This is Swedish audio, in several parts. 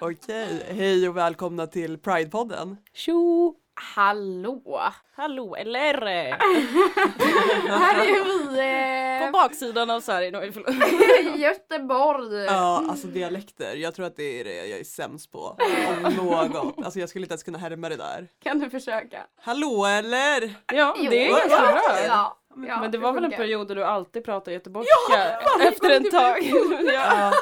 Okej, hej och välkomna till Pridepodden. Tjo! Hallå! Hallå eller? Här är vi På eh, baksidan av Sverige. No, förlåt. Göteborg. Ja, alltså dialekter, jag tror att det är det jag är sämst på. Om något. Alltså jag skulle inte ens kunna härma det där. Kan du försöka? Hallå eller? Ja, Jo, det är ganska ja, bra. Ja, ja, Men det var väl en period där du alltid pratade göteborgska efter en tag. ja,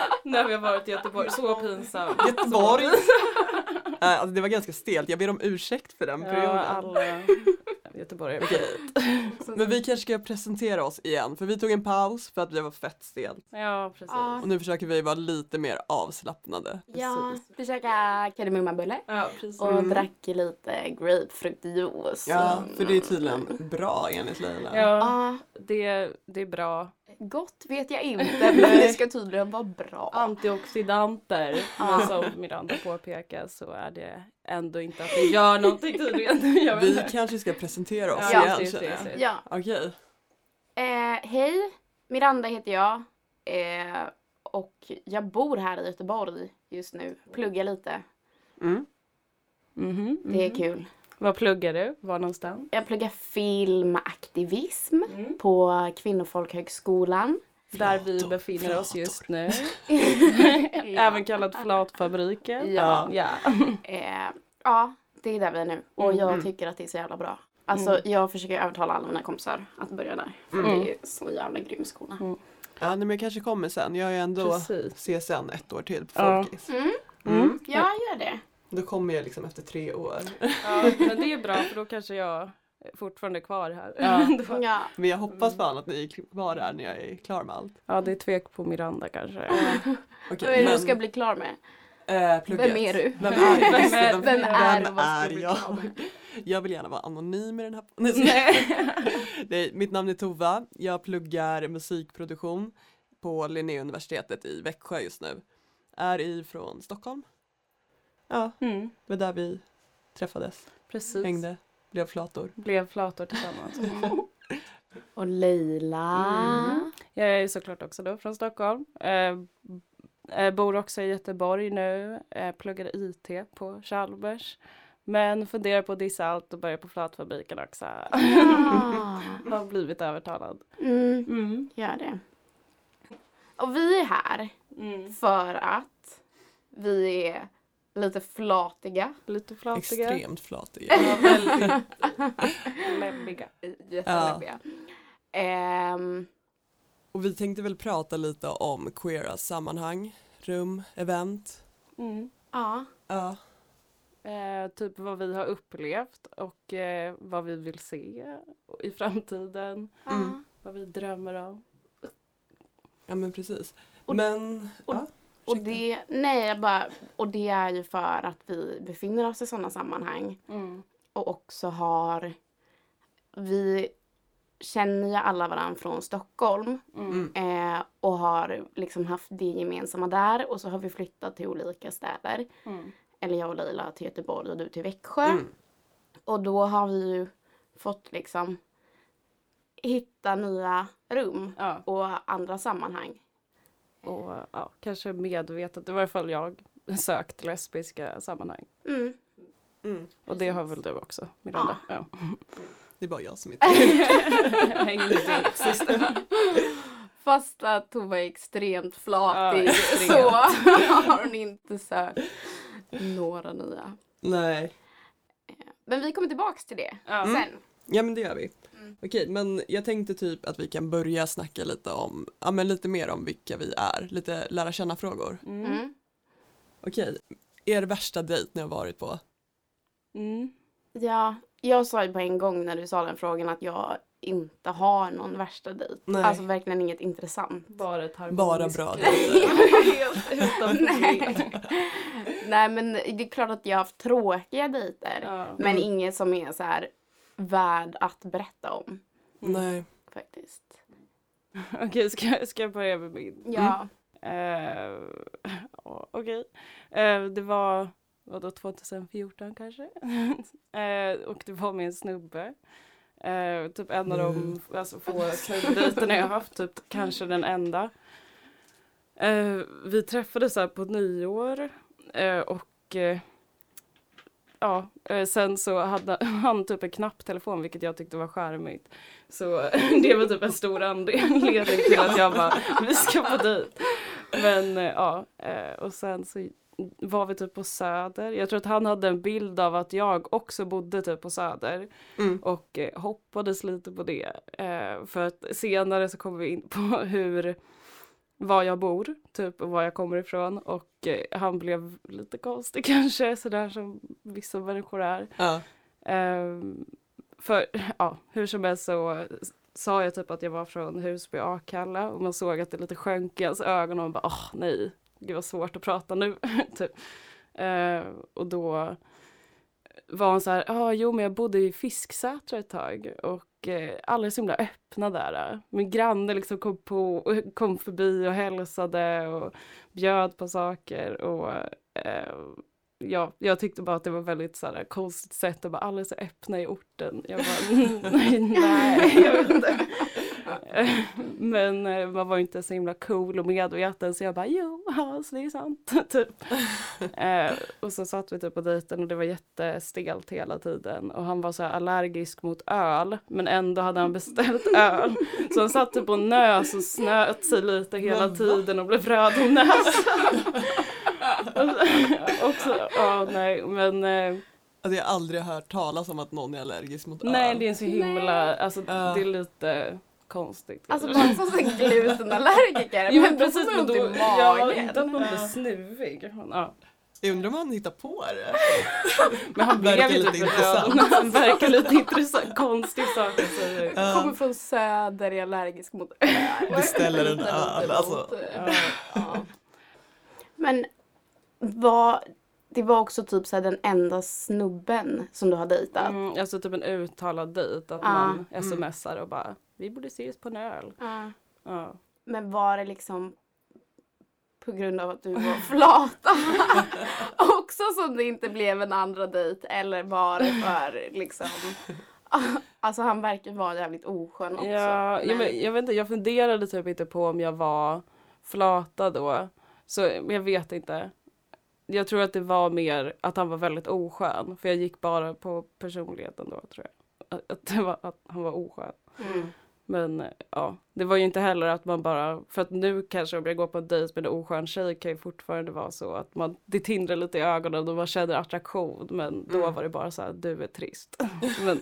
Ja, när vi har varit i Göteborg. Så pinsamt. Göteborg. Äh, alltså det var ganska stelt, jag ber om ursäkt för den Ja, perioden. alla göteborgare. Men vi kanske ska presentera oss igen, för vi tog en paus för att det var fett stelt. Ja, precis. Ja. Och nu försöker vi vara lite mer avslappnade. Ja, vi käkade kardemummabulle Ja, precis. och Mm. drack lite grapefruktjuice. Ja, för det är tydligen bra enligt Leila. Ja, Ja, det, det är bra. Gott vet jag inte, men det ska tydligen vara bra. Antioxidanter. Men som Miranda påpekar så är det ändå inte att det gör någonting tydligen. Vi inte. kanske ska presentera oss Ja, igen precis, känner jag. precis. Ja, Okej. eh, hej, Miranda heter jag. Eh, och jag bor här i Göteborg just nu. Pluggar lite. Mm. Mhm, Det är mhm. kul. Vad pluggar du? Var någonstans? Jag pluggar filmaktivism Mm. på Kvinnofolkhögskolan. Där vi Flator, befinner oss just nu. Ja. Även kallat Flatfabriken. Ja. ja. Eh, ja, det är där vi är nu. Och jag Mm. tycker att det är så jävla bra. Alltså Mm. jag försöker övertala alla mina kompisar att börja där. För Mm. det är så jävla grym skola. Mm. Ja, nej, men jag kanske kommer sen. Jag är ändå Precis. CSN ett år till på Ja. Folkis. Mm. Mm. Ja, gör det. Då kommer jag liksom efter tre år. Ja, men det är bra för då kanske jag är fortfarande kvar här. Ja. Ja. Men jag hoppas fan att ni är kvar där när jag är klar med allt. ja, det är tvek på Miranda kanske. Okej, Vad är det men, du ska bli klar med? plugget. Vem är du? Vem är, Vem är- vem, vem är vem är jag? Jag vill gärna vara anonym i den här Nej, Nej, mitt namn är Tova. Jag pluggar musikproduktion på Linnéuniversitetet i Växjö just nu. Är ifrån Stockholm. Ja, Mm, det var där vi träffades, precis. hängde, blev flator. Blev flator tillsammans. Och Leila. Mm. Jag är såklart också då från Stockholm. Eh, eh, bor också i Göteborg nu. Eh, pluggar IT på Chalmers. Men funderar på att dissa allt och börja på Flatfabriken också. Ja. Har blivit övertalad. Mm, Mm. gör det. Och vi är här Mm. för att vi är lite flatiga. Lite flatiga. Extremt flatig. Ja, väldigt läbbiga. Jätteläbbiga. Ehm, Och vi tänkte väl prata lite om queera sammanhang, rum, event. Mm. ja. Ja, Eh, typ vad vi har upplevt och eh, vad vi vill se i framtiden. Mm. Vad vi drömmer om. ja men precis. Och- men, och- ja. Och det, nej, jag bara, och det är ju för att vi befinner oss i sådana sammanhang Mm. och också har, vi känner ju alla varandra från Stockholm Mm. eh, och har liksom haft det gemensamma där och så har vi flyttat till olika städer. Mm. Eller jag och Leila till Göteborg och du till Växjö. Mm. Och då har vi ju fått liksom hitta nya rum Ja. och andra sammanhang. Och ja, kanske medvetet, i varje fall jag, sökt lesbiska sammanhang. Mm. Mm. Och det har väl du också, Miranda? Ja. Det är bara jag som inte hänger. Fast att hon var extremt flatig Ja, så har hon inte sökt några nya. Nej. Men vi kommer tillbaks till det Ja. Mm. sen. Ja men det gör vi. Mm. Okej men jag tänkte typ att vi kan börja snacka lite om, ja men lite mer om vilka vi är, lite lära känna frågor. Mm. Mm. Okej, er värsta dejt ni har varit på? Mm. Ja, jag sa ju på en gång när du sa den frågan att jag inte har någon värsta dejt. Nej. Alltså verkligen inget intressant. Bara ett harmoniskt Bara bra dejter. Nej. Nej men det är klart att jag har haft tråkiga dejter. Ja. Men inget som är så här värd att berätta om Nej. faktiskt. Okej, ska, ska jag börja med min? Ja. Ja, Okej. Eh, det var vadå 2014 kanske? eh, och det var med en snubbe. Eh, typ en av de alltså, få klubbdejterna jag haft, typ kanske den enda. Eh, vi träffades här på nyår eh, och ja, eh, sen så hade han typ en knapptelefon vilket jag tyckte var charmigt. Så det var typ en stor anledning till att jag bara, vi ska på dejt. Men eh, ja, eh, och sen så var vi typ på Söder. Jag tror att han hade en bild av att jag också bodde typ på Söder Mm. och hoppades lite på det. För att senare så kommer vi in på hur, var jag bor, typ och var jag kommer ifrån och eh, han blev lite konstig kanske, sådär som vissa människor är. Ja. Ehm, för ja, hur som helst så sa jag typ att jag var från Husby Akalla och man såg att det lite sjönk i hans ögon och man bara åh nej, gud vad svårt att prata nu. typ. Ehm, och då var han så här, ja jo men jag bodde i Fisksätra ett tag och och eh, alla är så himla öppna där. Min granne liksom kom, på, kom förbi och hälsade och bjöd på saker och eh, ja, jag tyckte bara att det var väldigt så här, konstigt sätt att bara alla är så öppna i orten. Jag bara, nej, nej, jag vet inte. Men eh, man var inte så himla cool och medveten så jag bara, jo, ja, så det är sant. typ. eh, och så satt vi typ på dejten och det var jättestelt hela tiden. Och han var så här allergisk mot öl, men ändå hade han beställt öl. Så han satt typ och nös och snöt sig lite hela tiden och blev röd om näsan. och så, ja, nej, men eh, Alltså jag har aldrig hört talas om att någon är allergisk mot nej, öl. det är så himla, alltså Ja. det är lite konstigt. Alltså bara som en glutenallergiker. Jo men precis, men man då, ont i ja, magen. inte att man blir Ja. snuvig. Ja. Jag undrar om han hittar på det. Men han Verkar ju lite typ intressant. Han verkar lite intressant, konstig sak att säga. Ja. Kommer från söder, är allergisk mot öl. Beställer en öl, alltså. Ja. Ja. Men vad, det var också typ så här den enda snubben som du har dejtat. Mm, alltså typ en uttalad dejt, att Ja. man smsar och bara vi borde ses på en öl. Ja. Ja. Men var det liksom på grund av att du var flata också som det inte blev en andra dejt eller var det för liksom Alltså han verkar vara jävligt oskön också. Ja, jag, men, jag vet inte, jag funderade typ inte på om jag var flata då. Så jag vet inte. Jag tror att det var mer att han var väldigt oskön. För jag gick bara på personligheten då tror jag. Att, att, var, att han var oskön. Mm. Men eh, ja, det var ju inte heller att man bara, för att nu kanske om jag går på en dejt med en oskön tjej kan ju fortfarande vara så att man, det tindrar lite i ögonen och man känner attraktion men då Mm. var det bara så här, du är trist. men,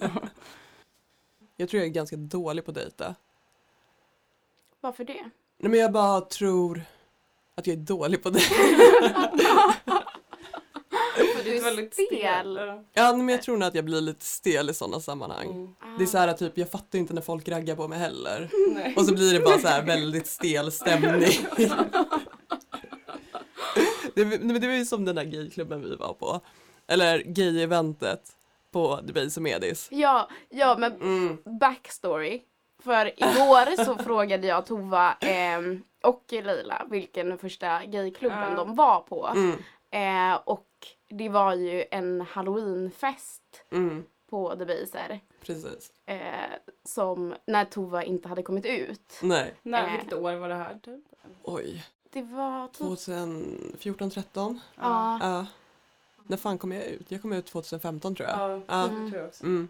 Jag tror jag är ganska dålig på att dejta. Varför det? Nej men jag bara tror att jag är dålig på det. Du är väldigt stel. Ja men jag tror nog att jag blir lite stel i sådana sammanhang. Mm. Det är så här typ, jag fattar inte när folk raggar på mig heller. Nej. Och så blir det bara så här väldigt stel stämning. det, det var ju som den där gayklubben vi var på. Eller gay-eventet på Debaser Medis. Ja, ja men Mm. backstory. För igår så frågade jag Tova ehm, och Leila vilken första gayklubben Ja. de var på. Mm. Eh, och det var ju en halloweenfest Mm. på Debaser. Precis. Eh, som när Tova inte hade kommit ut. Nej. Nej, Eh. vilket år var det här typ? Oj. Det var typ... 2014, 13? Ja. Ja. När fan kom jag ut? Jag kom ut 2015 tror jag. Ja, Ja. det tror jag också. Mm.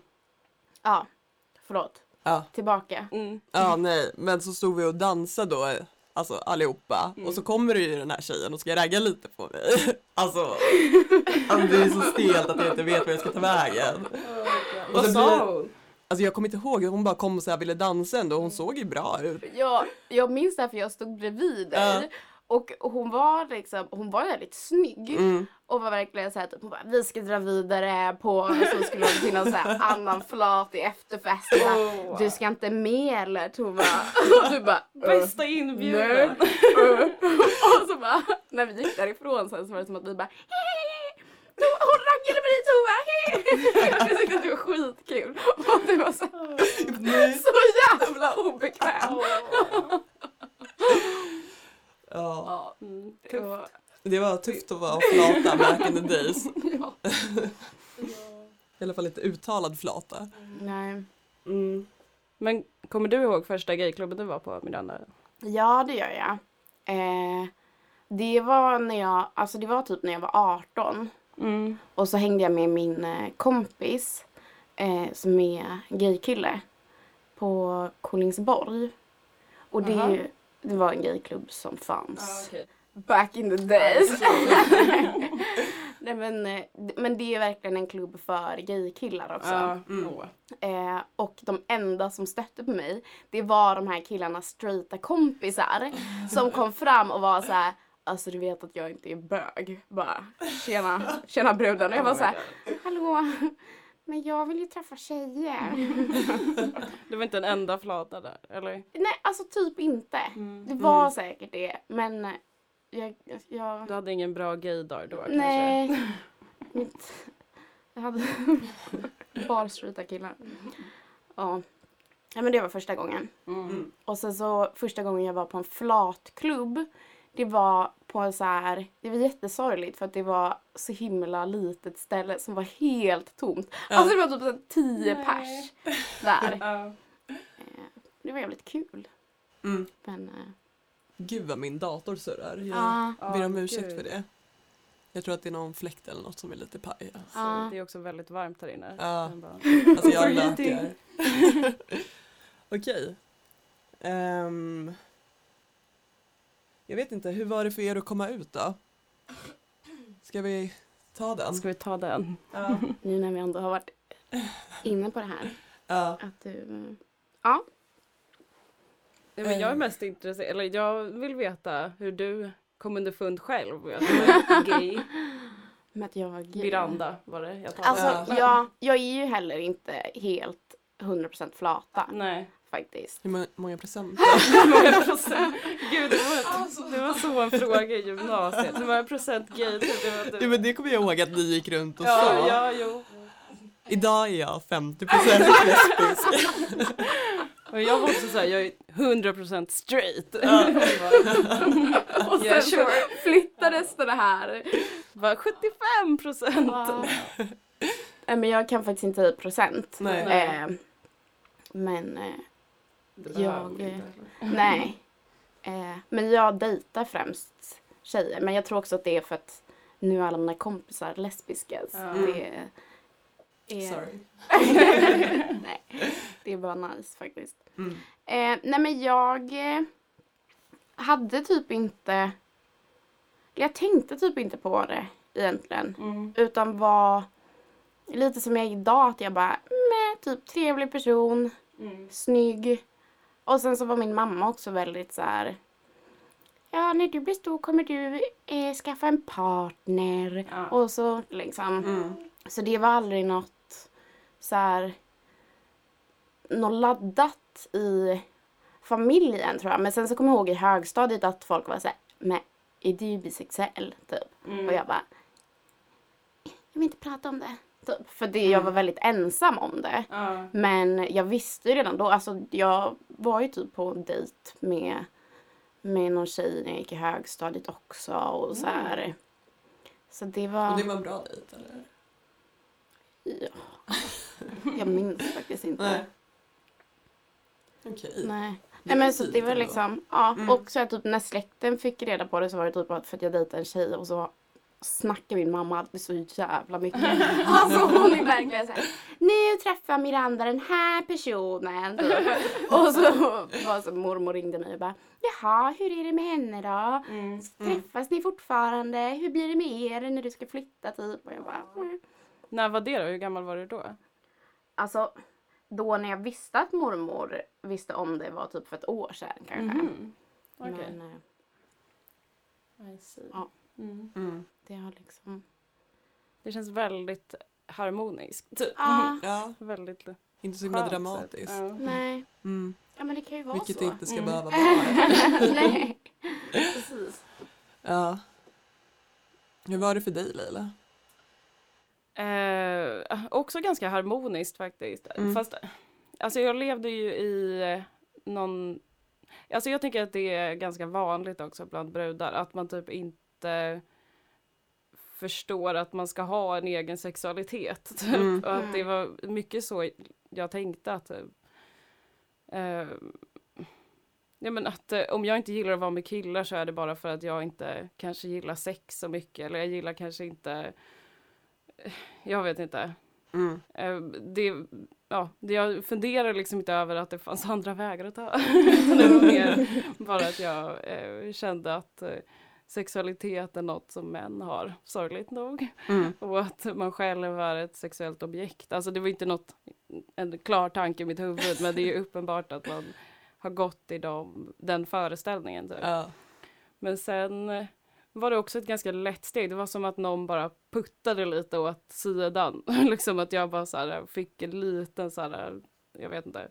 Ja. Förlåt. Ja. Tillbaka. Mm. Ja, nej, men så stod vi och dansade då, alltså allihopa. Och så kommer det ju den här tjejen och ska ragga lite på mig. Alltså, alltså det är så stelt att jag inte vet vad jag ska ta vägen. Och Vad sa hon? Alltså jag kommer inte ihåg, hon bara kom och så här ville dansa ändå, hon såg ju bra ut. Jag, jag minns det här för jag stod bredvid dig. Ja. Och hon var liksom, hon var väldigt snygg. Mm. Och var verkligen såhär typ, hon bara, vi ska dra vidare på, så skulle det finnas så här annan flat i efterfesten. Åh. Du ska inte med eller Tova? Och du bara, Bästa inbjudan! och så bara, när vi gick därifrån sen så var det som att vi bara "Hehehe, Tova, Hon raggade med dig Tova! hehehe." Jag tyckte att det var skitkul. Och det var så, så jävla obekvämt. Ja. Ja, Mm, det var, Det var tufft att vara flata back in the days. Ja. I alla fall lite uttalad flata. Nej. Mm. Men kommer du ihåg första gayklubben du var på Miranda? Ja, det gör jag. Eh, det var när jag, alltså det var typ när jag var 18. Mm. Och så hängde jag med min eh, kompis eh, som är gaykille på Kolingsborg. Och det, är Aha. ju, det var en gayklubb som fanns Ah, okay. back in the days. Nej, men, eh, men det är verkligen en klubb för gaykillar också. Ja. Mm. åh. Eh, och de enda som stötte på mig, det var de här killarnas straighta kompisar som kom fram och var så här. Alltså du vet att jag inte är bög. Bara tjena, tjena bruden. Och jag var så här, hallå, men jag vill ju träffa tjejer. Det var inte en enda flata där, eller? Nej, alltså typ inte. Mm. Det var säkert det, men jag, jag Du hade ingen bra gaydag då kanske? nej. Mitt, jag hade bara straighta killar. Ja. ja, men det var första gången. Mm. Och sen så första gången jag var på en flatklubb. Det var på en så här, det var jättesorgligt för att det var så himla litet ställe som var helt tomt. Ja. Alltså det var typ tio Nej. pers där. Ja. Eh, Det var jävligt kul. Mm. Men eh, Gud vad min dator surrar. Jag ja, ber om ursäkt för det. Jag tror att det är någon fläkt eller något som är lite paj. Så Ja. Det är också väldigt varmt här inne. Ja. Den bara- Alltså jag lökar. Okej. Ehm, jag vet inte, hur var det för er att komma ut då? Ska vi ta den? Ska vi ta den? Ja. nu när vi ändå har varit inne på det här. Ja. Att du, ja. Ja, men jag är Eh. mest intresserad, eller jag vill veta hur du kom underfund själv med att du är gay. Med att jag var gay. Miranda var det jag talade Alltså om. jag, jag är ju heller inte helt 100% flata Nej. Faktiskt. Hur må- många procent? Hur många procent? Gud, det var, det var så en fråga i gymnasiet. Hur många procent gay? Det var Ja, du. men det kommer jag ihåg att ni gick runt och Ja, sa. ja, jo. Idag är jag 50 procent lesbisk. Och jag var också såhär, jag är 100% straight. Och Yeah, sen så flyttades det här. Bara 75%. Nej men jag kan faktiskt inte procent. Nej. Eh, men eh, Jag, eh, nej. Eh, men jag dejtar främst tjejer. Men jag tror också att det är för att nu är alla mina kompisar lesbiska. Så Ja. det är, Sorry. nej, det är bara nice faktiskt. Mm. Eh, nej men jag eh, hade typ inte, jag tänkte typ inte på det egentligen. Mm. Utan var lite som jag är idag, att jag bara, med typ trevlig person, Mm. snygg. Och sen så var min mamma också väldigt så här. Ja, när du blir stor kommer du eh, skaffa en partner. Ja. Och så liksom. Mm. Så det var aldrig något så här. Något laddat i familjen tror jag. Men sen så kommer jag ihåg i högstadiet att folk var så här. Men är du bisexuell? Typ. Mm. Och jag bara. Jag vill inte prata om det. Typ. För det, jag var väldigt ensam om det. Ja. Men jag visste ju redan då, alltså jag var ju typ på en dejt med, med någon tjej när jag gick i högstadiet också och så här. Så det var, Och det var en bra dejt eller? ja. Jag minns faktiskt inte. Nej. Okej. Nej. Det Nej var men så det var liksom, ja. Mm. Och så här, typ när släkten fick reda på det så var det typ för att jag dejtade en tjej och så snackar min mamma alltid så jävla mycket. alltså hon är verkligen såhär, nu träffar Miranda den här personen. Och så var så mormor ringde mig och bara, jaha hur är det med henne då? Mm. Träffas ni fortfarande? Hur blir det med er när du ska flytta typ? Och jag bara, mm. När var det då? Hur gammal var du då? Alltså då när jag visste att mormor visste om det var typ för ett år sedan kanske. Mhm. Okej. Men eh, I see. Ja. Mm. Mm. det har liksom... Det känns väldigt harmoniskt. Typ. Ja, Ja, Väldigt inte så himla dramatiskt. Ja. nej. Mm. Ja men det kan ju vara Vilket så. det inte ska Mm. behöva vara. nej. Precis. Ja. Hur var det för dig Leila? Eh, också ganska harmoniskt faktiskt. Mm. Fast alltså jag levde ju i eh, någon... Alltså jag tänker att det är ganska vanligt också bland brudar att man typ inte inte förstår att man ska ha en egen sexualitet. Typ. Mm. Och att det var mycket så jag tänkte att eh, Ja men att eh, om jag inte gillar att vara med killar så är det bara för att jag inte kanske gillar sex så mycket eller jag gillar kanske inte Jag vet inte. Mm. Eh, det, ja, det, jag funderar liksom inte över att det fanns andra vägar att ta. Det var mer bara att jag kände att sexualitet är något som män har, sorgligt nog. Mm. Och att man själv är ett sexuellt objekt. Alltså det var inte något, en klar tanke i mitt huvud men det är ju uppenbart att man har gått i dem, den föreställningen. Typ. Ja. Men sen var det också ett ganska lätt steg. Det var som att någon bara puttade lite åt sidan. liksom att jag bara så här, fick en liten så här, jag vet inte,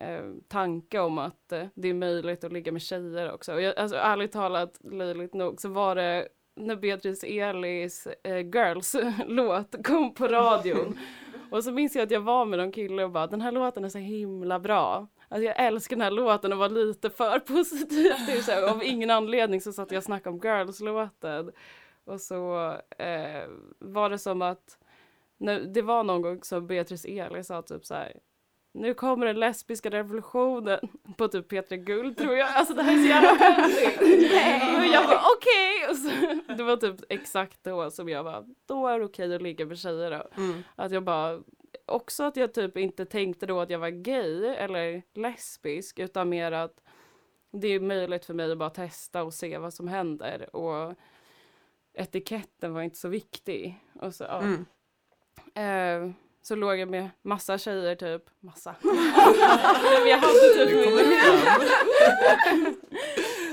eh, tanke om att eh, det är möjligt att ligga med tjejer också. Och jag, alltså ärligt talat, löjligt nog, så var det när Beatrice Elis eh, Girls-låt kom på radion. Och så minns jag att jag var med någon kille och bara den här låten är så himla bra. Alltså jag älskar den här låten och var lite för positiv till så här, Av ingen anledning så satt jag och snackade om Girls-låten. Och så eh, var det som att när, det var någon gång som Beatrice Eli sa typ så här nu kommer den lesbiska revolutionen på typ Petra Guld tror jag. Alltså det här är så jävla. Och jag bara okej. Så- Det var typ exakt då som jag bara, då är det okej att ligga med tjejer då. Mm. Att jag bara, också att jag typ inte tänkte då att jag var gay eller lesbisk utan mer att det är möjligt för mig att bara testa och se vad som händer och etiketten var inte så viktig. Och så, ja. Mm. Eh, så låg jag med massa tjejer typ, massa. Men jag hade typ min,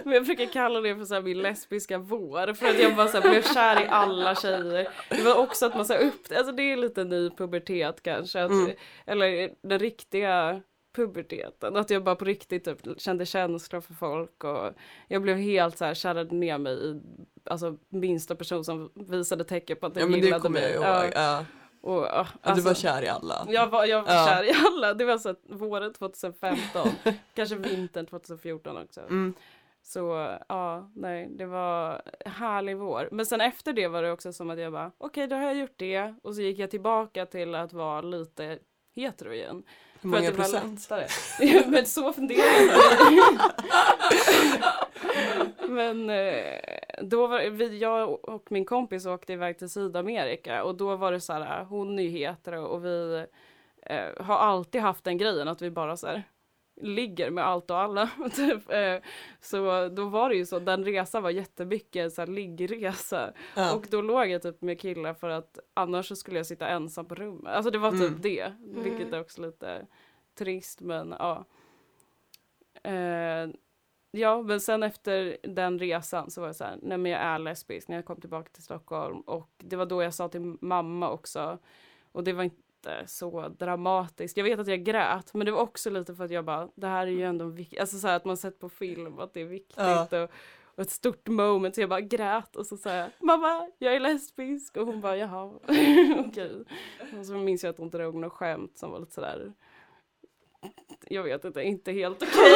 men jag brukar kalla det för så min lesbiska vår för att jag bara så blev kär i alla tjejer. Det var också att man sa upp, alltså det är lite ny pubertet kanske, att, Mm. eller den riktiga puberteten, att jag bara på riktigt typ kände känslor för folk och jag blev helt så här kärrade ner mig i alltså minsta person som visade tecken på att den Ja gillade mig. Ja, Ja. Och, ja, Att du alltså- var kär i alla. jag var, jag var Ja. kär i alla. Det var så att våren 2015. kanske vintern 2014 också. Mm. Så ja, nej, det var härlig vår. Men sen efter det var det också som att jag bara, okej då har jag gjort det. Och så gick jag tillbaka till att vara lite hetero igen. Hur många procent? Men så funderar jag inte. Men eh, då var vi, jag och min kompis åkte iväg till Sydamerika och då var det så här, hon är ju hetero och vi eh, har alltid haft den grejen att vi bara så här ligger med allt och alla. typ. eh, så då var det ju så, den resan var jättemycket så här liggresa. Ja. Och då låg jag typ med killar för att annars så skulle jag sitta ensam på rummet. Alltså det var typ Mm. det. Vilket är också lite trist men ja. Eh, ja men sen efter den resan så var jag så här, nej men jag är lesbisk när jag kom tillbaka till Stockholm. Och det var då jag sa till mamma också. Och det var inte så dramatiskt. Jag vet att jag grät men det var också lite för att jag bara, det här är ju ändå viktigt. Alltså så här att man sett på film att det är viktigt. Ja. Och, och ett stort moment så jag bara grät och så sa jag mamma jag är lesbisk och hon bara jaha okej. Och så minns jag att hon drog något skämt som var lite sådär jag vet inte, inte helt okej.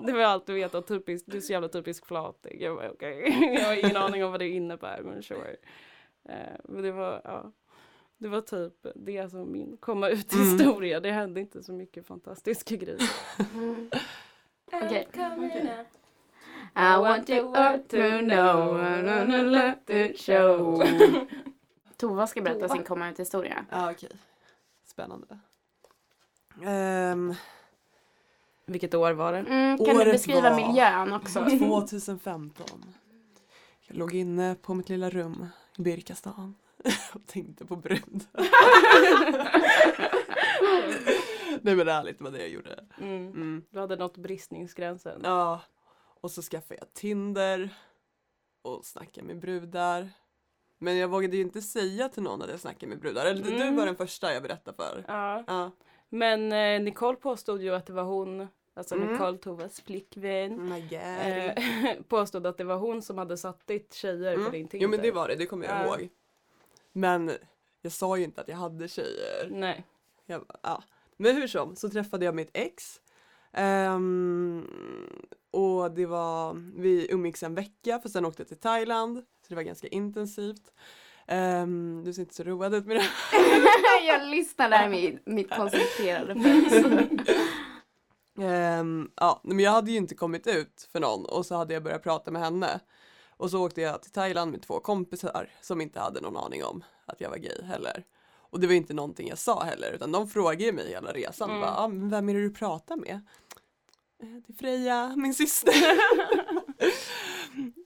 det var allt du vet, typiskt, du är så jävla typisk flatig. Jag bara okej, jag har ingen aning om vad det innebär men sure. Eh, men det var, ja. Det var typ det som min komma ut Mm. historia. Det hände inte så mycket fantastiska grejer. Mm. Okej. Okay. I want you all to know, I'm gonna let it show. Tova ska berätta Tova. sin komma ut historia. Ja okej. Spännande. Ehm, Vilket år var det? Mm, kan du beskriva miljön också? 2015. Jag låg inne på mitt lilla rum i Birkastan och tänkte på brud. Nej men ärligt det var det jag gjorde. Mm. Mm. Du hade nått bristningsgränsen. Ja. Och så skaffade jag Tinder och snackade med brudar. Men jag vågade ju inte säga till någon att jag snackade med brudar. Eller du Mm. var den första jag berättade för. Ja. Ja. Men eh, Nicole påstod ju att det var hon, alltså Mm. Nicole Tovas flickvän, Oh eh, påstod att det var hon som hade satt dit tjejer på Mm. din Tinder. Jo men det var det, det kommer jag Ja. ihåg. Men jag sa ju inte att jag hade tjejer. Nej. Jag ja. Men hur som, så träffade jag mitt ex. Ehm, och det var, vi umgicks en vecka för sen åkte jag till Thailand. Så det var ganska intensivt. Ehm, du ser inte så road ut med det. jag lyssnar där med mitt koncentrerade. Ehm, ja, men jag hade ju inte kommit ut för någon och så hade jag börjat prata med henne. Och så åkte jag till Thailand med två kompisar som inte hade någon aning om att jag var gay heller. Och det var inte någonting jag sa heller utan de frågade mig hela resan. Mm. Bara, ah, men vem är det du pratar med? "Eh, Det är Freja, min syster.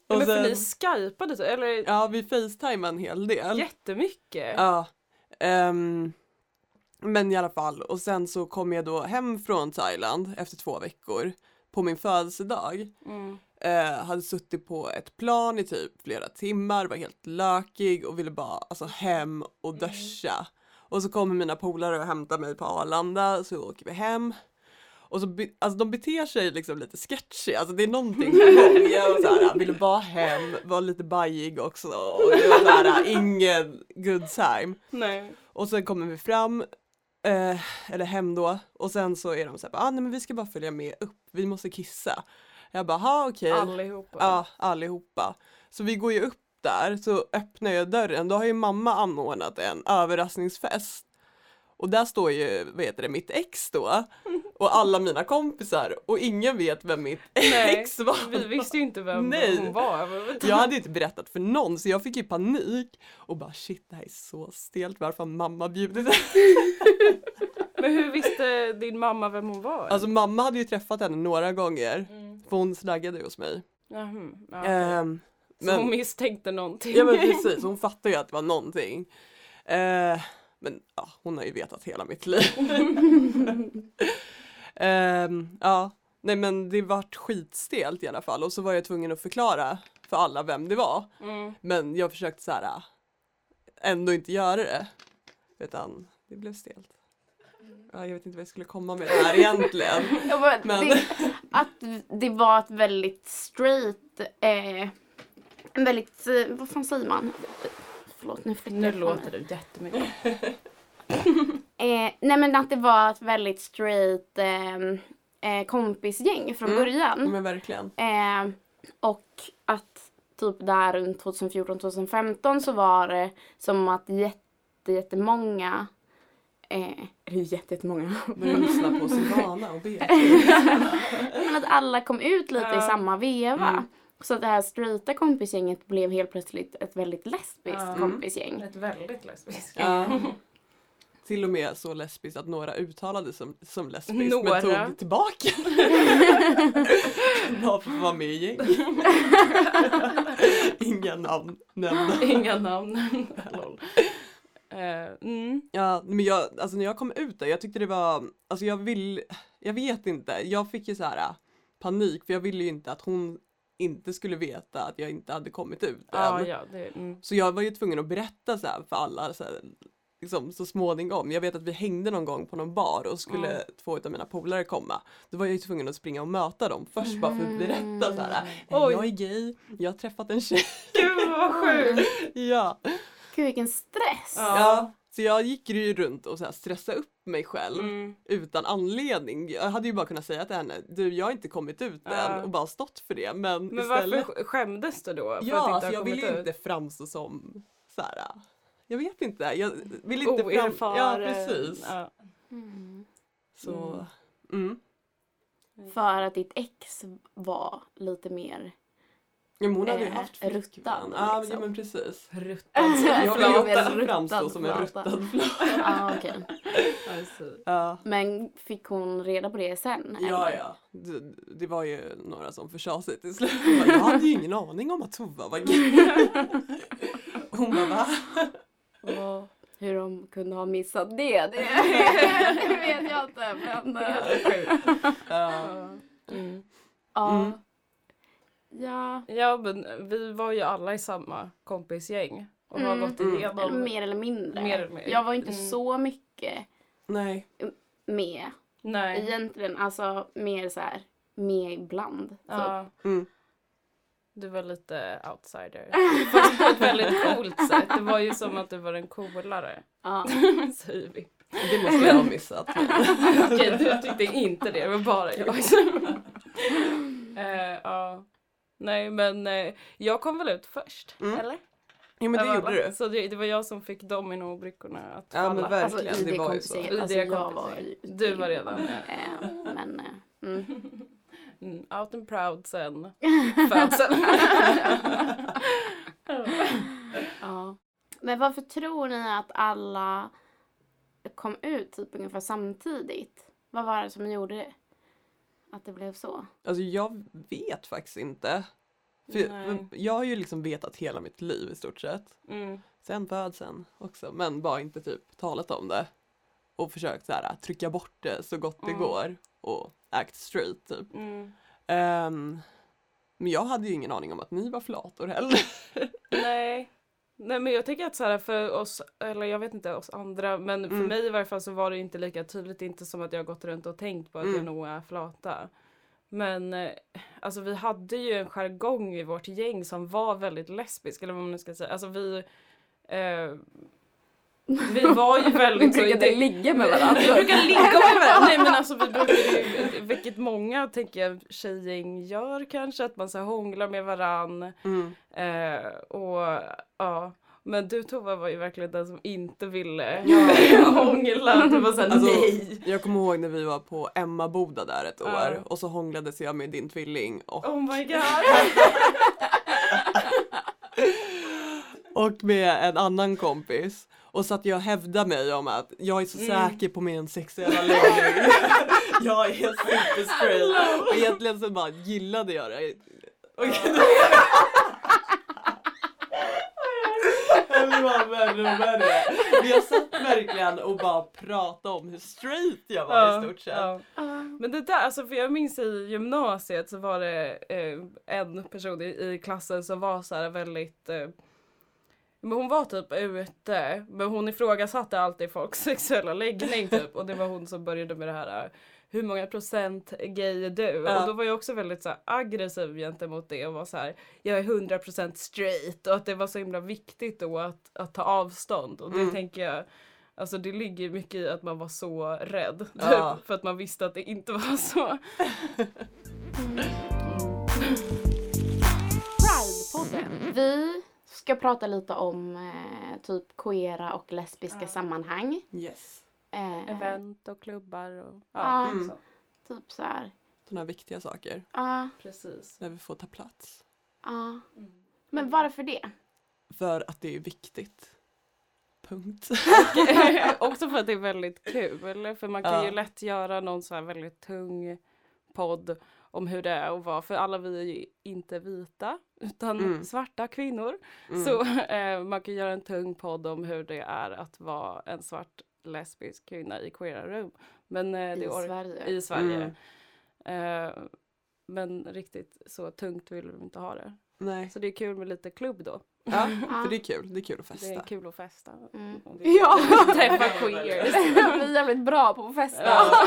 och Men för ni sen, skypade så, eller ja, vi facetimade en hel del. jättemycket? Ja. ehm, men i alla fall, och sen så kom jag då hem från Thailand efter två veckor på min födelsedag. Mm. Eh, hade suttit på ett plan i typ flera timmar, var helt lökig och ville bara alltså, hem och duscha. Och så kommer mina polare och hämtar mig på Arlanda så åker vi hem. Och så, be- alltså de beter sig liksom lite sketchy, alltså det är någonting gång. Jag var såhär, ville bara hem, var lite bajig också och var såhär, ingen good time. Nej. Och sen kommer vi fram, eh, eller hem då, och sen så är de såhär, ah, nej men vi ska bara följa med upp, vi måste kissa. Jag bara, ha okej. Allihopa. Ja, allihopa. Så vi går ju upp där, så öppnar jag dörren, då har ju mamma anordnat en överraskningsfest. Och där står ju, vad heter det, mitt ex då. Och alla mina kompisar och ingen vet vem mitt Nej, ex var. Vi visste ju inte vem Nej. hon var. Jag hade inte berättat för någon så jag fick ju panik och bara shit det här är så stelt varför har mamma bjudit Men hur visste din mamma vem hon var? Alltså mamma hade ju träffat henne några gånger Mm. för hon snaggade hos mig. Jaha, ja. Ehm, Så men- hon misstänkte någonting? Ja men precis, hon fattar ju att det var någonting. Eh, men ja, hon har ju vetat hela mitt liv. Ehm, ja, nej men det vart skitstelt i alla fall och så var jag tvungen att förklara för alla vem det var. Mm. Men jag försökte så här ändå inte göra det. Utan det blev stelt. Ja, jag vet inte vad jag skulle komma med det här egentligen. Bara, Men- det, att det var ett väldigt straight, eh, en väldigt, eh, vad fan säger man? Förlåt nu flyttar Nu låter du jättemycket. Eh, nej men att det var ett väldigt straight eh, eh, kompisgäng från Mm. början. Men verkligen. Eh, och att typ där runt 2014-2015 så var det som att jätte, jättemånga Eh, eller jätte, jättemånga. Börja lyssna på Silvana och be. Men att alla kom ut lite i Ja. samma veva. Mm. Så att det här straighta kompisgänget blev helt plötsligt ett väldigt lesbiskt Ja. kompisgäng. Ett väldigt lesbiskt. Ja. Till och med så lesbiskt att några uttalade som, som lesbiskt Några. men tog tillbaka. Bara för att vara med i gäng. Inga namn nämnda. Inga namn. Eh, mm. Ja, men jag, alltså när jag kom ut där, jag tyckte det var, alltså jag vill, jag vet inte, jag fick ju så här äh, panik för jag ville ju inte att hon inte skulle veta att jag inte hade kommit ut än. ja, det, mm. Så jag var ju tvungen att berätta så för alla så, här, liksom, så småningom. Jag vet att vi hängde någon gång på någon bar och skulle Mm. två av mina polare komma. Då var jag ju tvungen att springa och möta dem först bara för att berätta så här. Oj. "Eh, Jag är gay, jag har träffat en tjej. Gud vad sjukt! ja. Gud vilken stress. Ja. ja. Så jag gick ju runt och så här stressade upp mig själv Mm. utan anledning. Jag hade ju bara kunnat säga till henne, du jag har inte kommit ut Ja. än och bara stått för det. Men, Men istället... varför sk- skämdes du då? För att Ja, alltså jag vill kommit ju ut? inte framstå som så här. Jag vet inte, jag vill inte fram... Oerfaren. Ja, precis. Ja. Mm. Så, mm. För att ditt ex var lite mer Ja, hon hade ju Eh, haft flickvän. Ja, liksom. ja men precis. Ruttad Jag vill Ruttad framstå som en ruttad flata. Okej. Alltså. Ja. Men fick hon reda på det sen? Ja, eller? ja. Det, det var ju några som försade sig till slut. Jag hade ju ingen aning om att Tova var gay. Hon bara, va? Och hur de kunde ha missat det, det vet jag inte. Men, Ja. Mm. ja. Mm. Ja, Ja men vi var ju alla i samma kompisgäng och har Mm. gått Mm. igenom mer eller mindre. Mer eller mindre. Jag var inte Mm. så mycket Nej. med Nej. egentligen. Alltså mer så här med ibland. typ. Ja, Mm. Du var lite outsider. Fast på ett väldigt coolt sätt. Det var ju som att du var den coolare. Ja. Säger vi. Det måste jag ha missat. Okej, du tyckte inte det, det var bara jag. Eh, ja. Nej men eh, jag kom väl ut först, Mm. eller? Jo men det Av gjorde alla. du. Så det, det var jag som fick dominobrickorna att Ja, falla. men verkligen. Alltså det var ju så. Alltså, jag var Du var redan Eh, Men, eh, mm. Mm, out and proud sen födseln. Ja. Men varför tror ni att alla kom ut typ ungefär samtidigt? Vad var det som gjorde det? Att det blev så? Alltså jag vet faktiskt inte. För Nej. jag har ju liksom vetat hela mitt liv i stort sett. Mm. Sen födseln också, men bara inte typ talat om det. Och försökt så här, trycka bort det så gott det Mm. går och act straight typ. Mm. Ehm, men jag hade ju ingen aning om att ni var flator heller. Nej. Nej men jag tänker att så här för oss, eller jag vet inte oss andra, men för Mm. mig i varje fall så var det inte lika tydligt, inte som att jag gått runt och tänkt på att Mm. jag nog är flata. Men eh, alltså vi hade ju en jargong i vårt gäng som var väldigt lesbisk, eller vad man nu ska säga. Alltså vi eh, vi var ju väldigt så... Brukade ligga med varandra. Vi brukar ligga med varandra. Nej men alltså vi brukar ju, vilket många tänker jag tjejgäng gör kanske, att man så här hånglar med varann. Mm. Eh, och ja, men du Tova var ju verkligen den som inte ville hångla. Du var såhär Alltså, nej. Jag kommer ihåg när vi var på Emmaboda där ett år Ja. och så hånglades jag med din tvilling och, Oh my god. och med en annan kompis. Och så att jag hävdade mig om att jag är så Mm. säker på min sexuella läggning. jag är super straight. Och egentligen så bara gillade jag det. Och det var värre och värre. Men jag satt verkligen och bara pratade om hur straight jag var i stort sett. ja. Men det där, alltså för jag minns i gymnasiet så var det eh, en person i, i klassen som var så här väldigt eh, men hon var typ ute, men hon ifrågasatte alltid folks sexuella läggning typ och det var hon som började med det här eh, hur många procent gay är du? Ja. Och då var jag också väldigt så här, aggressiv gentemot det och var så här, jag är 100% straight och att det var så himla viktigt då att, att ta avstånd och det Mm. tänker jag Alltså det ligger mycket i att man var så rädd. Typ, Ja. För att man visste att det inte var så. Pride-podden. Vi ska prata lite om eh, typ queera och lesbiska Ja. sammanhang. Yes. Eh, Event och klubbar och Ja. Mm. så. Typ så här. Sådana viktiga saker. Ja, Precis. Där vi får ta plats. ja. Men varför det? För att det är viktigt. Punkt. också för att det är väldigt kul. För man kan Ja. ju lätt göra någon så här väldigt tung podd om hur det är att vara. För alla vi är ju inte vita utan Mm. svarta kvinnor. Mm. Så eh, man kan göra en tung podd om hur det är att vara en svart lesbisk kvinna i queera rum. Men eh, det I Sverige. i Sverige. Mm. Eh, men riktigt så tungt vill vi inte ha det. Nej. Så det är kul med lite klubb då. Ja, för det är kul. Det är kul att Det är festa. kul att festa. Mm. Ja. Träffa queers. Vi är jävligt bra på att festa. Ja.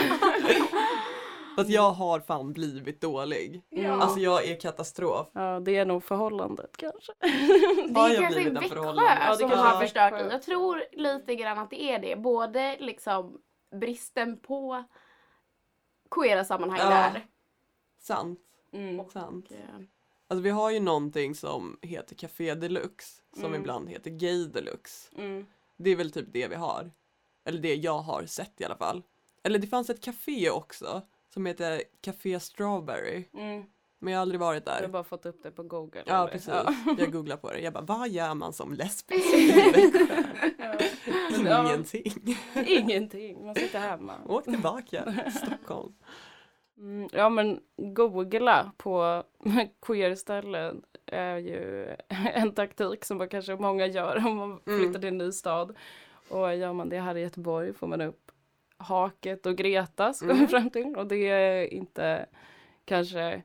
Fast jag har fan blivit dålig. Ja. Alltså jag är katastrof. Ja, det är nog förhållandet kanske. Det är jag kanske Växjö förhållande? Ja, det som har förstört det. Jag tror lite grann att det är det. Både liksom bristen på queera sammanhang Ja. där. Sant. Mm. Sant. Och, eh, Alltså vi har ju någonting som heter Café Deluxe. Som Mm. ibland heter Gay Deluxe. Mm. Det är väl typ det vi har. Eller det jag har sett i alla fall. Eller det fanns ett café också. Som heter Café Strawberry. Mm. Men jag har aldrig varit Jag har där. bara fått upp det på google. Ja eller? precis. Ja. Jag googlar på det. Jag bara, vad gör man som lesbisk Ingenting. ingenting, man sitter hemma. Åk tillbaka. Stockholm. Mm, ja men googla på queer-ställen är ju en taktik som man kanske många gör om man Mm. flyttar till en ny stad. Och gör man det här i Göteborg får man upp Haket och Gretas kommer Mm. fram till. Och det är inte kanske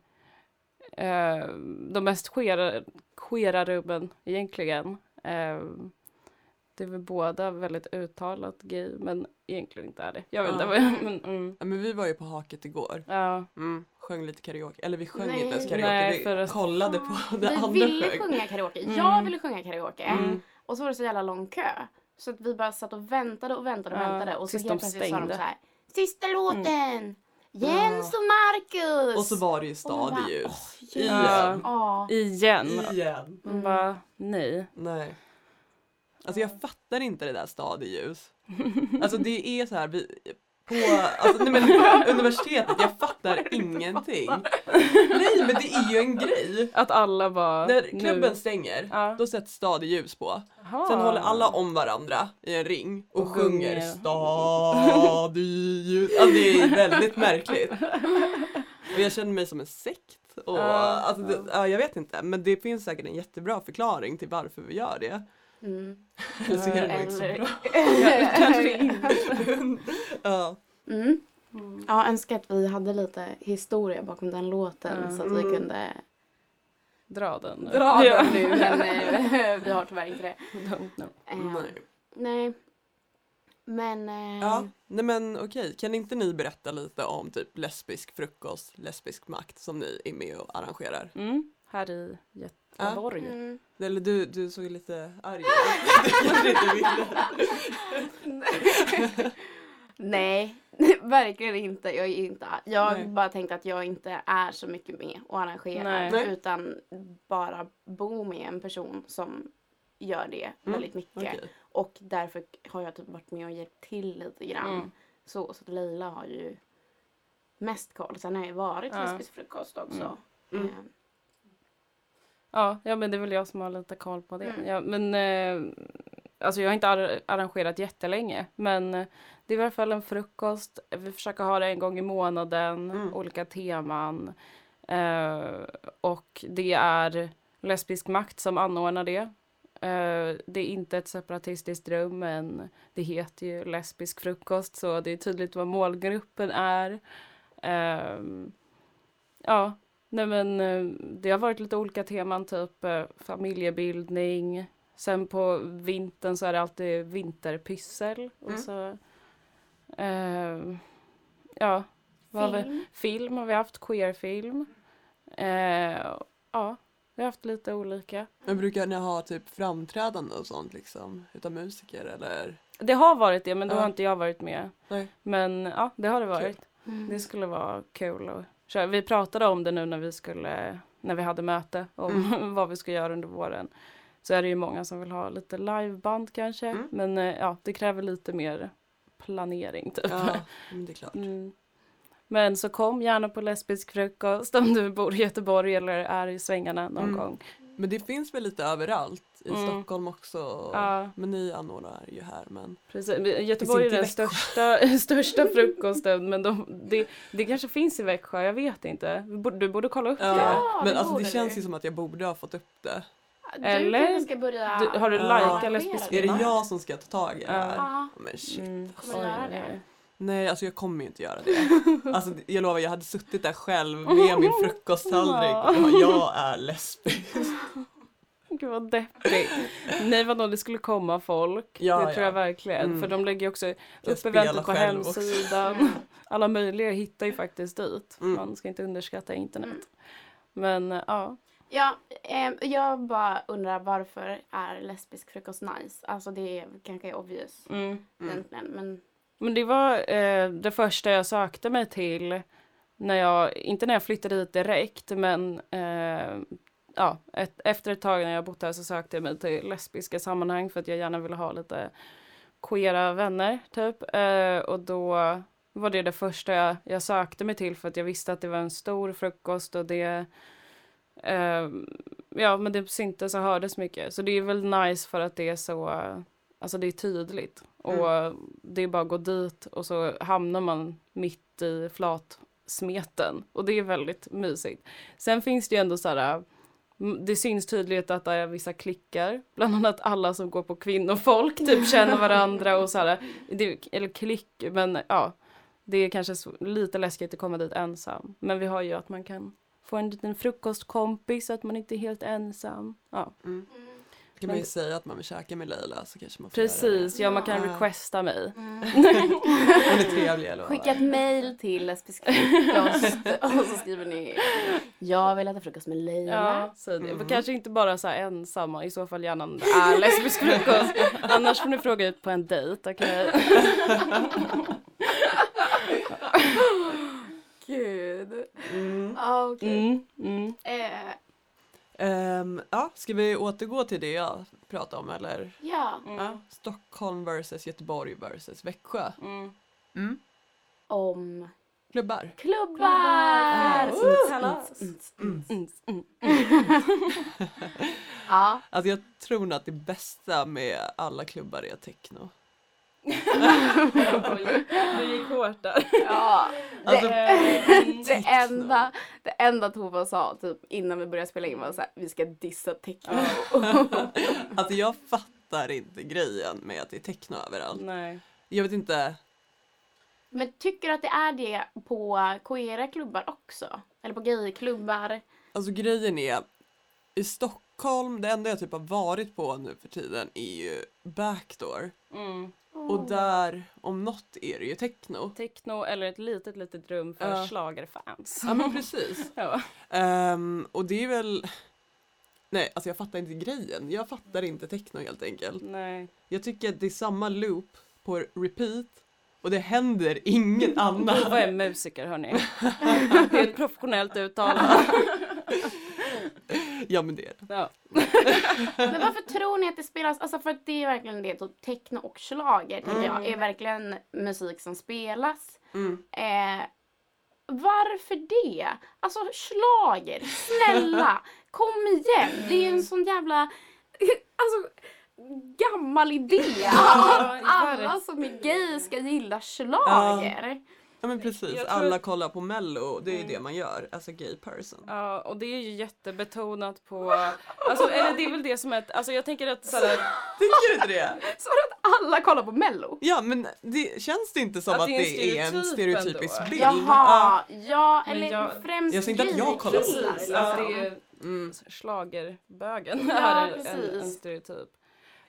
eh, de mest queera, queera rummen egentligen. Eh, det är väl båda väldigt uttalat gay men egentligen inte är det. Jag vet inte. Ja. Men, mm, Ja, men vi var ju på Haket igår. ja. Mm, sjöng lite karaoke. Eller vi sjöng Nej. inte ens karaoke. Nej, vi för att- kollade på det Vi andra ville sjöng. sjunga karaoke. Mm. Jag ville sjunga karaoke. Mm. Och så var det så jävla lång kö. Så att vi bara satt och väntade och väntade och Ja, väntade. Och så helt plötsligt sa de så här. Sista låten! Jens och Marcus! Och så var det ju stadljus. åh, Igen. Ja. Igen. Igen. Man bara, nej. Nej. Alltså jag fattar inte det där stadieljus. Alltså det är så här, vi, på alltså, nej, men, universitetet, jag fattar ingenting. Nej men det är ju en grej. Att alla bara, När nu. klubben stänger, Ja. då sätts stadieljus på. Jaha. Sen håller alla om varandra i en ring och, Och sjunger stadieljus. Alltså det är väldigt märkligt. Och jag känner mig som en sekt. Och, Ja, alltså, det, ja, jag vet inte, men det finns säkert en jättebra förklaring till varför vi gör det. Mm. Eller så är det nog inte så bra. Kanske inte. Ja. Mm. Ja, önskar att vi hade lite historia bakom den låten Ja. så att vi Mm. kunde Dra den nu. dra Ja. den nu men eh, vi har tyvärr inte det. Don't know. Eh, Nej. nej. Men eh, Ja, nej men okej, kan inte ni berätta lite om typ lesbisk frukost, lesbisk makt som ni är med och arrangerar? Mm. Här i Göteborg. mm. Eller du, du såg lite arg ut. Nej, verkligen inte. Jag, är inte, jag Nej. bara tänkt att jag inte är så mycket med och arrangerar. Nej. Utan bara bo med en person som gör det väldigt mycket. Okej. Och därför har jag typ varit med och hjälpt till lite grann. Mm. Så, så att Leila har ju mest koll. Sen har jag ju varit Ja. lesbisk frukost också. Mm. Eh, Ja, ja, men det är väl jag som har lite koll på det. Mm. Ja, men eh, alltså jag har inte ar- arrangerat jättelänge, men eh, det är i alla fall en frukost. Vi försöker ha det en gång i månaden, Mm. olika teman. Eh, och det är lesbisk makt som anordnar det. Eh, det är inte ett separatistiskt rum, men det heter ju lesbisk frukost, så det är tydligt vad målgruppen är. Ehm, ja, Nej men eh, det har varit lite olika teman, typ eh, familjebildning. Sen på vintern så är det alltid vinterpyssel. Och Mm. så, eh, ja, vad har vi? film. film har vi haft, queerfilm. Eh, ja, vi har haft lite olika. Men brukar ni ha typ framträdande och sånt liksom? Utav musiker eller? Det har varit det, men då Ja. har inte jag varit med. Nej. Men ja, det har det varit. Mm. Det skulle vara kul att köra. Vi pratade om det nu när vi skulle, när vi hade möte om Mm. vad vi ska göra under våren. Så är det ju många som vill ha lite liveband kanske. Mm. Men eh, ja, det kräver lite mer planering typ. Ja, men det är klart. Mm. Men så kom gärna på lesbisk frukost om du bor i Göteborg eller är i svängarna någon Mm. gång. Men det finns väl lite överallt? I Mm. Stockholm också? Ja. Men ni anordnar ju här men. Precis. Göteborg är den största, största frukosten men de, det, det kanske finns i Växjö, jag vet inte. Du borde, kolla upp det. Ja, men det alltså det känns ju som att jag borde ha fått upp det. Du Eller- kanske ska börja Du- har du Ja. likat lesbisk Är det Ja. jag som ska ta tag i det här? Ja. Men shit. Mm. Kommer du göra det? Nej, alltså jag kommer ju inte göra det. Alltså jag lovar, jag hade suttit där själv med min frukosttallrik och bara, jag är lesbisk. Gud vad deppigt. Nej vadå, det skulle komma folk. Ja, det ja. tror jag verkligen. Mm. För de lägger ju också upp eventet på själv också. hemsidan. Alla möjliga hittar ju faktiskt dit. Mm. Man ska inte underskatta internet. Mm. Men ja. Ja, eh, jag bara undrar varför är lesbisk frukost nice? Alltså det är kanske obvious Mm. Mm. egentligen men Men det var eh, det första jag sökte mig till. När jag, inte när jag flyttade hit direkt men eh, ja, ett, efter ett tag när jag bott här så sökte jag mig till lesbiska sammanhang för att jag gärna ville ha lite queera vänner typ. Eh, och då var det det första jag, jag sökte mig till för att jag visste att det var en stor frukost och det eh, ja men det syntes och hördes mycket. Så det är väl nice för att det är så, alltså det är tydligt. Och det är bara att gå dit och så hamnar man mitt i flatsmeten. Och det är väldigt mysigt. Sen finns det ju ändå så här, mm, det syns tydligt att det är vissa klickar, bland annat alla som går på kvinnofolk typ känner varandra och så här, det, eller klick, men ja, det är kanske lite läskigt att komma dit ensam. Men vi har ju att man kan få en liten frukostkompis så att man inte är helt ensam. Ja. Mm. kan man ju säga att man vill käka med Leila så kanske man får Precis, ja man kan Ja. requesta mig. Mm. det. Hon är trevlig lovar. Skicka ett mail till lesbisk frukost och så skriver ni Jag vill äta frukost med Leila. Ja, säg det. Mm. Kanske inte bara så här ensamma, i så fall gärna om det är lesbisk frukost. Annars får ni fråga ut på en dejt, okej? Gud. Mm. Ja, okej. Mm, mm. Eh, Ehm, ja, ska vi återgå till det jag pratade om eller? ja, Ja, Stockholm versus Göteborg versus Växjö. Mm. Mm. om Klubbar. klubbar! Mm, Mm. Mm, mm. Ja, Alltså jag tror nog att det bästa med alla klubbar är techno. Oj, du gick hårt där. ja. Alltså, Det, det, enda, det enda Tova sa typ innan vi började spela in var så här, vi ska dissa techno. alltså jag fattar inte grejen med att det är techno överallt. Nej. Jag vet inte. Men tycker du att det är det på queera klubbar också? Eller på gayklubbar? Alltså grejen är, i Stockholm, det enda jag typ har varit på nu för tiden är ju Backdoor. Mm. Och där, om något, är det ju techno. Techno eller ett litet, litet rum för Ja. schlagerfans. Ja men precis. Ja. Ehm, och det är väl... Nej, alltså jag fattar inte grejen. Jag fattar inte techno helt enkelt. Nej. Jag tycker att det är samma loop på repeat och det händer inget annat. Tova är musiker hörni. Det är ett professionellt uttal. Ja men det är det. Ja. Men varför tror ni att det spelas? Alltså för att det är verkligen det, typ techno och schlager Mm. jag, är verkligen musik som spelas. Mm. Eh, varför det? Alltså schlager, snälla, kom igen! Det är ju en sån jävla, alltså gammal idé. Ja, Alla som är gay ska gilla schlager. Ja men precis, tror- alla kollar på mello, det är ju det man gör as a gay person. Ja, och det är ju jättebetonat på, alltså, eller det är väl det som är, alltså jag tänker att såhär, Tycker du inte det? Så att alla kollar på mello? Ja men det, känns det inte som Att att, det är är en stereotyp stereotypisk ändå. bild? Ja. Jaha, ja Men eller jag- främst Jag säger inte att jag kollar på det. precis, liksom. att det är Mm. schlagerbögen Ja, är en, en stereotyp.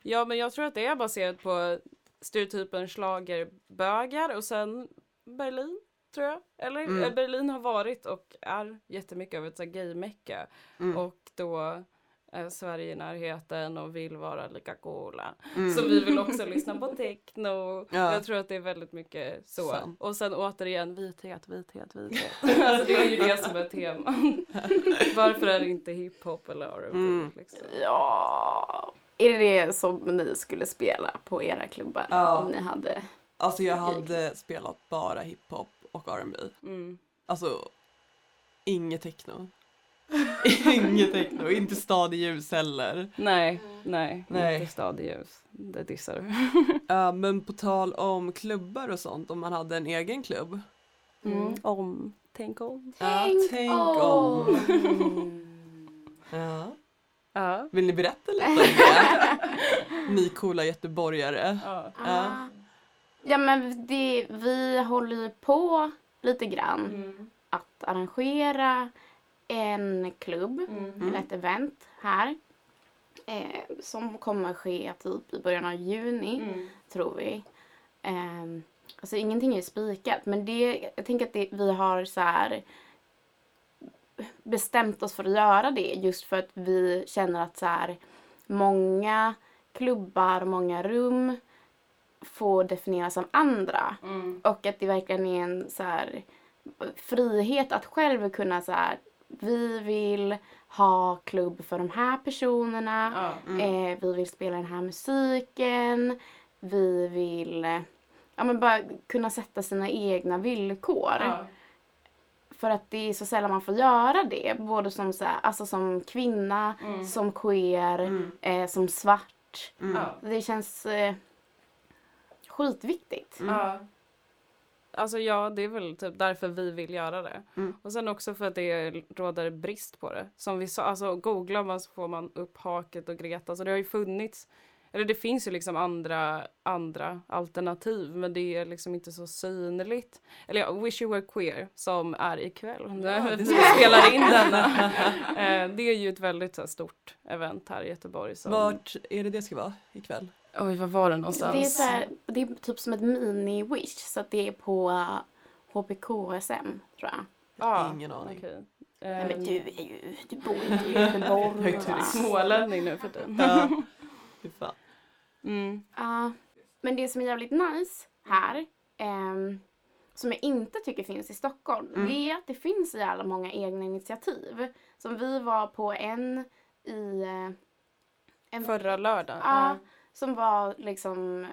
Ja, men jag tror att det är baserat på stereotypen schlagerbögar och sen Berlin, tror jag. Eller Mm. eh, Berlin har varit och är jättemycket av ett gay-mecka. Mm. Och då är Sverige i närheten och vill vara lika coola. Mm. Så vi vill också lyssna på techno. Ja. Jag tror att det är väldigt mycket så. Sant. Och sen återigen vithet, vithet, vithet. alltså det är ju det som är teman. Varför är det inte hiphop eller R&B? Mm. Liksom? Ja. Är det det som ni skulle spela på era klubbar? Ja. Om ni hade... Alltså jag hade spelat bara hiphop och R&B. Mm. Alltså, inget techno. inget techno, inte stad i ljus heller. Nej, nej, Nej. inte stadljus. Det dissar du. Ja, men på tal om klubbar och sånt, om man hade en egen klubb. Mm. Om, tänk om. Ja, tänk om. Ja. Ja. Vill ni berätta lite om det? Ni coola göteborgare. ja. Ja men det, vi håller ju på lite grann Mm. att arrangera en klubb Mm. eller ett event här. Eh, som kommer ske typ i början av juni Mm. tror vi. Eh, alltså ingenting är spikat men det, jag tänker att det, vi har så här bestämt oss för att göra det just för att vi känner att så här många klubbar, många rum får definieras av andra. Mm. Och att det verkligen är en så här, frihet att själv kunna så här, vi vill ha klubb för de här personerna. Ja. Eh, vi vill spela den här musiken. Vi vill ja, men bara kunna sätta sina egna villkor. Ja. För att det är så sällan man får göra det. Både som, så här, alltså som kvinna, Mm. som queer, Mm. eh, som svart. Mm. Det känns eh, skitviktigt. Mm. Ja. Alltså ja, det är väl typ därför vi vill göra det. Mm. Och sen också för att det råder brist på det. Som vi sa, alltså googlar man så får man upp Haket och Greta. Så det har ju funnits eller det finns ju liksom andra, andra alternativ men det är liksom inte så synligt. Eller ja, Wish You Were Queer som är ikväll när vi spelar in denna. Eh, det är ju ett väldigt så här, stort event här i Göteborg. Som... Vart är det det ska vara ikväll? Oj, vad var det någonstans? Det är, så här, det är typ som ett mini-wish så att det är på uh, HPKSM tror jag. Ah, Ingen aning. okej. Nej, men Ehm, du är ju, du bor inte i Göteborg. Jag är turist. va? Smålänning nu för tiden. Ja. Fy fan. Mm. Ja, men det som är jävligt nice här, ehm, som jag inte tycker finns i Stockholm, Mm. det är att det finns så jävla många egna initiativ. Som vi var på en i... eh, En, Förra lördagen. ja, som var liksom...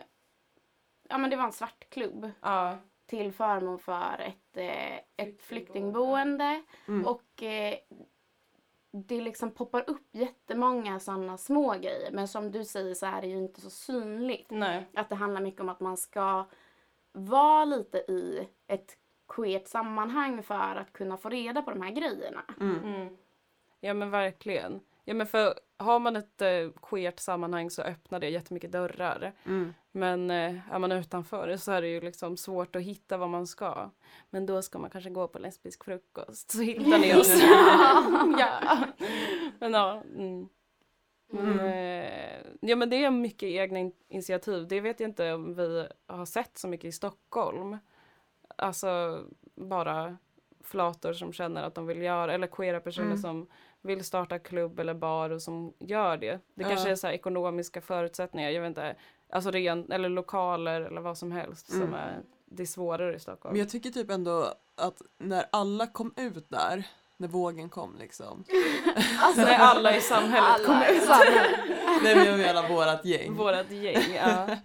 Ja men det var en svartklubb Ja. till förmån för ett, eh, ett flyktingboende. Mm. Och eh, det liksom poppar upp jättemånga sådana små grejer. Men som du säger så är det ju inte så synligt. Nej. Att det handlar mycket om att man ska vara lite i ett queert sammanhang för att kunna få reda på de här grejerna. Mm. Ja men verkligen. Ja men för har man ett eh, queert sammanhang så öppnar det jättemycket dörrar. Mm. Men eh, är man utanför så är det ju liksom svårt att hitta vad man ska. Men då ska man kanske gå på lesbisk frukost så hittar ni oss. ja. Men ja. Mm. Men, eh, ja men det är mycket egna in- initiativ. Det vet jag inte om vi har sett så mycket i Stockholm. Alltså bara flator som känner att de vill göra eller queera personer Mm. som vill starta klubb eller bar och som gör det. Det Ja. kanske är så här ekonomiska förutsättningar, jag vet inte. Alltså ren, eller lokaler eller vad som helst som Mm. är det är svårare i Stockholm. Men jag tycker typ ändå att när alla kom ut där, när vågen kom liksom. När alla i samhället kommer ut. Nej men jag menar vårat gäng. Vårat gäng, ja.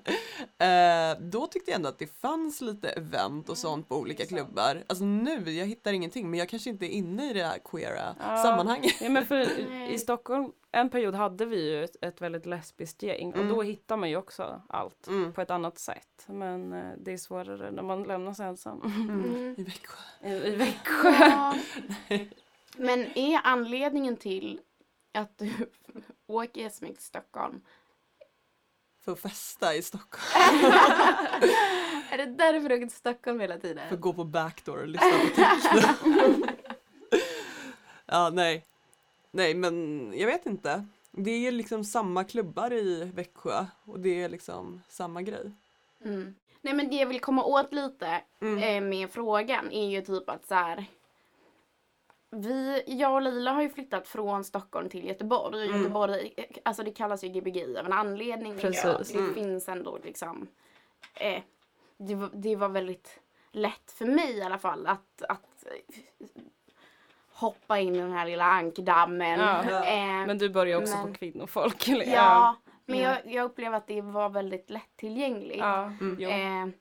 Eh, då tyckte jag ändå att det fanns lite event och sånt på olika klubbar. Alltså nu, jag hittar ingenting men jag kanske inte är inne i det här queera Ja. sammanhanget. ja men för i- Stockholm, en period hade vi ju ett, ett väldigt lesbiskt gäng och Mm. då hittar man ju också allt Mm. på ett annat sätt. Men eh, det är svårare när man lämnas ensam Mm. I Växjö. i, i Växjö. Ja. Men är anledningen till att du åker så mycket till Stockholm För att festa i Stockholm. Är det därför du åker till Stockholm hela tiden? För att gå på backdoor och lyssna på techno. ja, nej. Nej, men jag vet inte. Det är liksom samma klubbar i Växjö och det är liksom samma grej. Mm. Nej men det jag vill komma åt lite Mm. eh, med frågan är ju typ att så här. Vi, jag och Lila har ju flyttat från Stockholm till Göteborg. Mm. Göteborg, eh, alltså det kallas ju Gbg av en anledning. Precis. Jag. Det Mm. finns ändå liksom. Eh, det, var, det var väldigt lätt för mig i alla fall att, att eh, hoppa in i den här lilla ankdammen. Ja. Eh, Men du börjar också Men- på kvinnofolk. Eller? ja, men Mm. jag, jag upplever att det var väldigt lättillgängligt. Ja. Mm. Eh,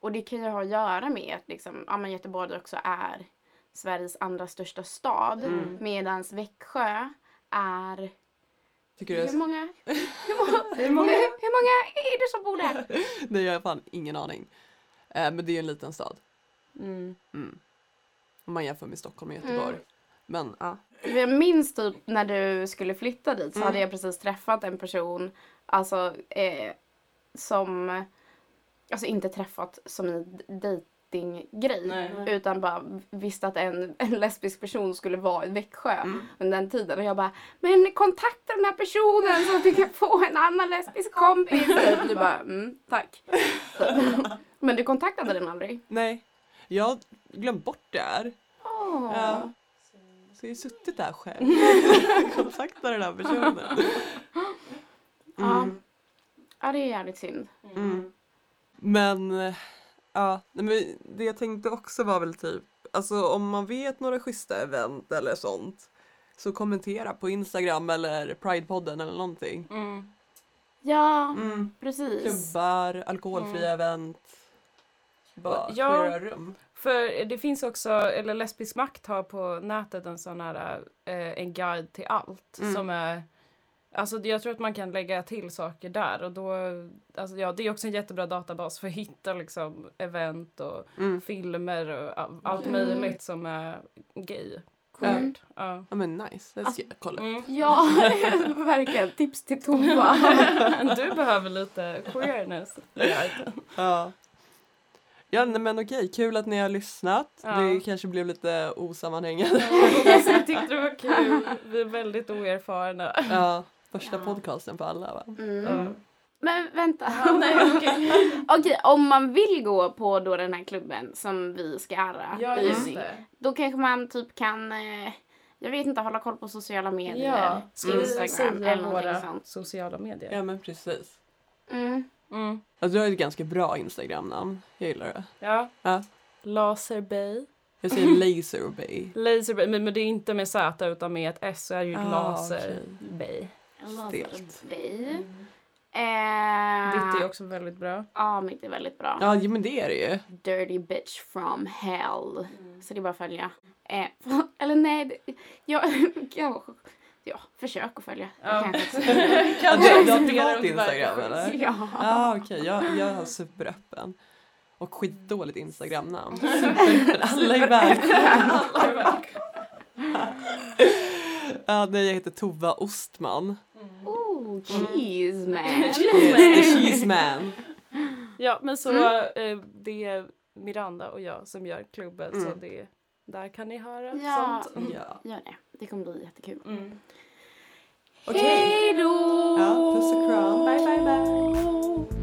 och det kan ju ha att göra med att liksom, ja, men Göteborg också är Sveriges andra största stad. Mm. Medan Växjö är... Tycker du Hur många, hur, många, hur, många, hur många är det som bor där? Nej, jag har fan ingen aning. Eh, men det är ju en liten stad. Mm. Mm. Om man jämför med Stockholm och Göteborg. Mm. Men ja. Jag minns typ när du skulle flytta dit så Mm. hade jag precis träffat en person alltså, eh, som, alltså inte träffat som en dejtinggrej Nej. utan bara visste att en, en lesbisk person skulle vara i Växjö Mm. under den tiden och jag bara men kontakta den här personen så att vi kan få en annan lesbisk kompis. Du bara mm, tack. Men du kontaktade den aldrig? Nej, jag har glömt bort det här. Åh. Ja. Så jag har suttit där själv. Kontakta den här personen. Ja. Mm. ja, det är jävligt synd. Mm. Men eh, ja, men det jag tänkte också var väl typ, alltså om man vet några schyssta event eller sånt så kommentera på Instagram eller Pridepodden eller någonting. Mm. Ja, Mm. precis. Klubbar, alkoholfria event. Bara Ja. rum. För det finns också, eller Lesbisk makt har på nätet en sån här, eh, en guide till allt Mm. som är Alltså jag tror att man kan lägga till saker där och då, alltså ja det är också en jättebra databas för att hitta liksom event och Mm. filmer och a- allt Mm. möjligt som är gay, coolt. Ja. Ja men nice, det ska jag kolla. Mm. Ja, verkligen. Tips till Tova. Du behöver lite queerness. Ja. Ja men okej, kul att ni har lyssnat. Ja. Det kanske blev lite osammanhängande. Alltså, jag tyckte det var kul. Vi är väldigt oerfarna. Ja, första Ja. podcasten för alla va? Mm. Ja. Men vänta. Ja, nej, okej. Okej, om man vill gå på då den här klubben som vi ska arra Ja, i då kanske man typ kan, eh, jag vet inte, hålla koll på sociala medier. Ja, vi Instagram säga eller våra sånt. sociala medier? Ja men precis. Mm. Mm. Alltså, du har ett ganska bra Instagram-namn. Jag gillar det. Ja. Ja. Laserbay. Jag säger Laserbay. Laserbay, men, men det är inte med Z utan med ett S så är det ju Ah, Laserbay. Stelt. Dig. Mm. Eh, Ditt är också väldigt bra. Ja, mitt är väldigt bra. Ja men det är det ju. Dirty bitch from hell. Så det är bara att följa. Eh, eller nej, det, jag, jag, ja, försök att följa. Ja. Kanske. Du, du har privat det Instagram eller? ja. Ja okej, jag, jag har superöppen. Och skitdåligt Instagram-namn. Men alla är välkomna. Uh, nej, jag heter Tova Ostman. Mm. Oh, cheese man! Mm. yes, the cheese man. ja, men så mm. eh, det är Miranda och jag som gör klubben mm. så det där kan ni höra ja. sånt. Ja, gör det. Det kommer bli jättekul. Mm. Okay. Hej då! Ja, puss och kram. Bye, bye, bye.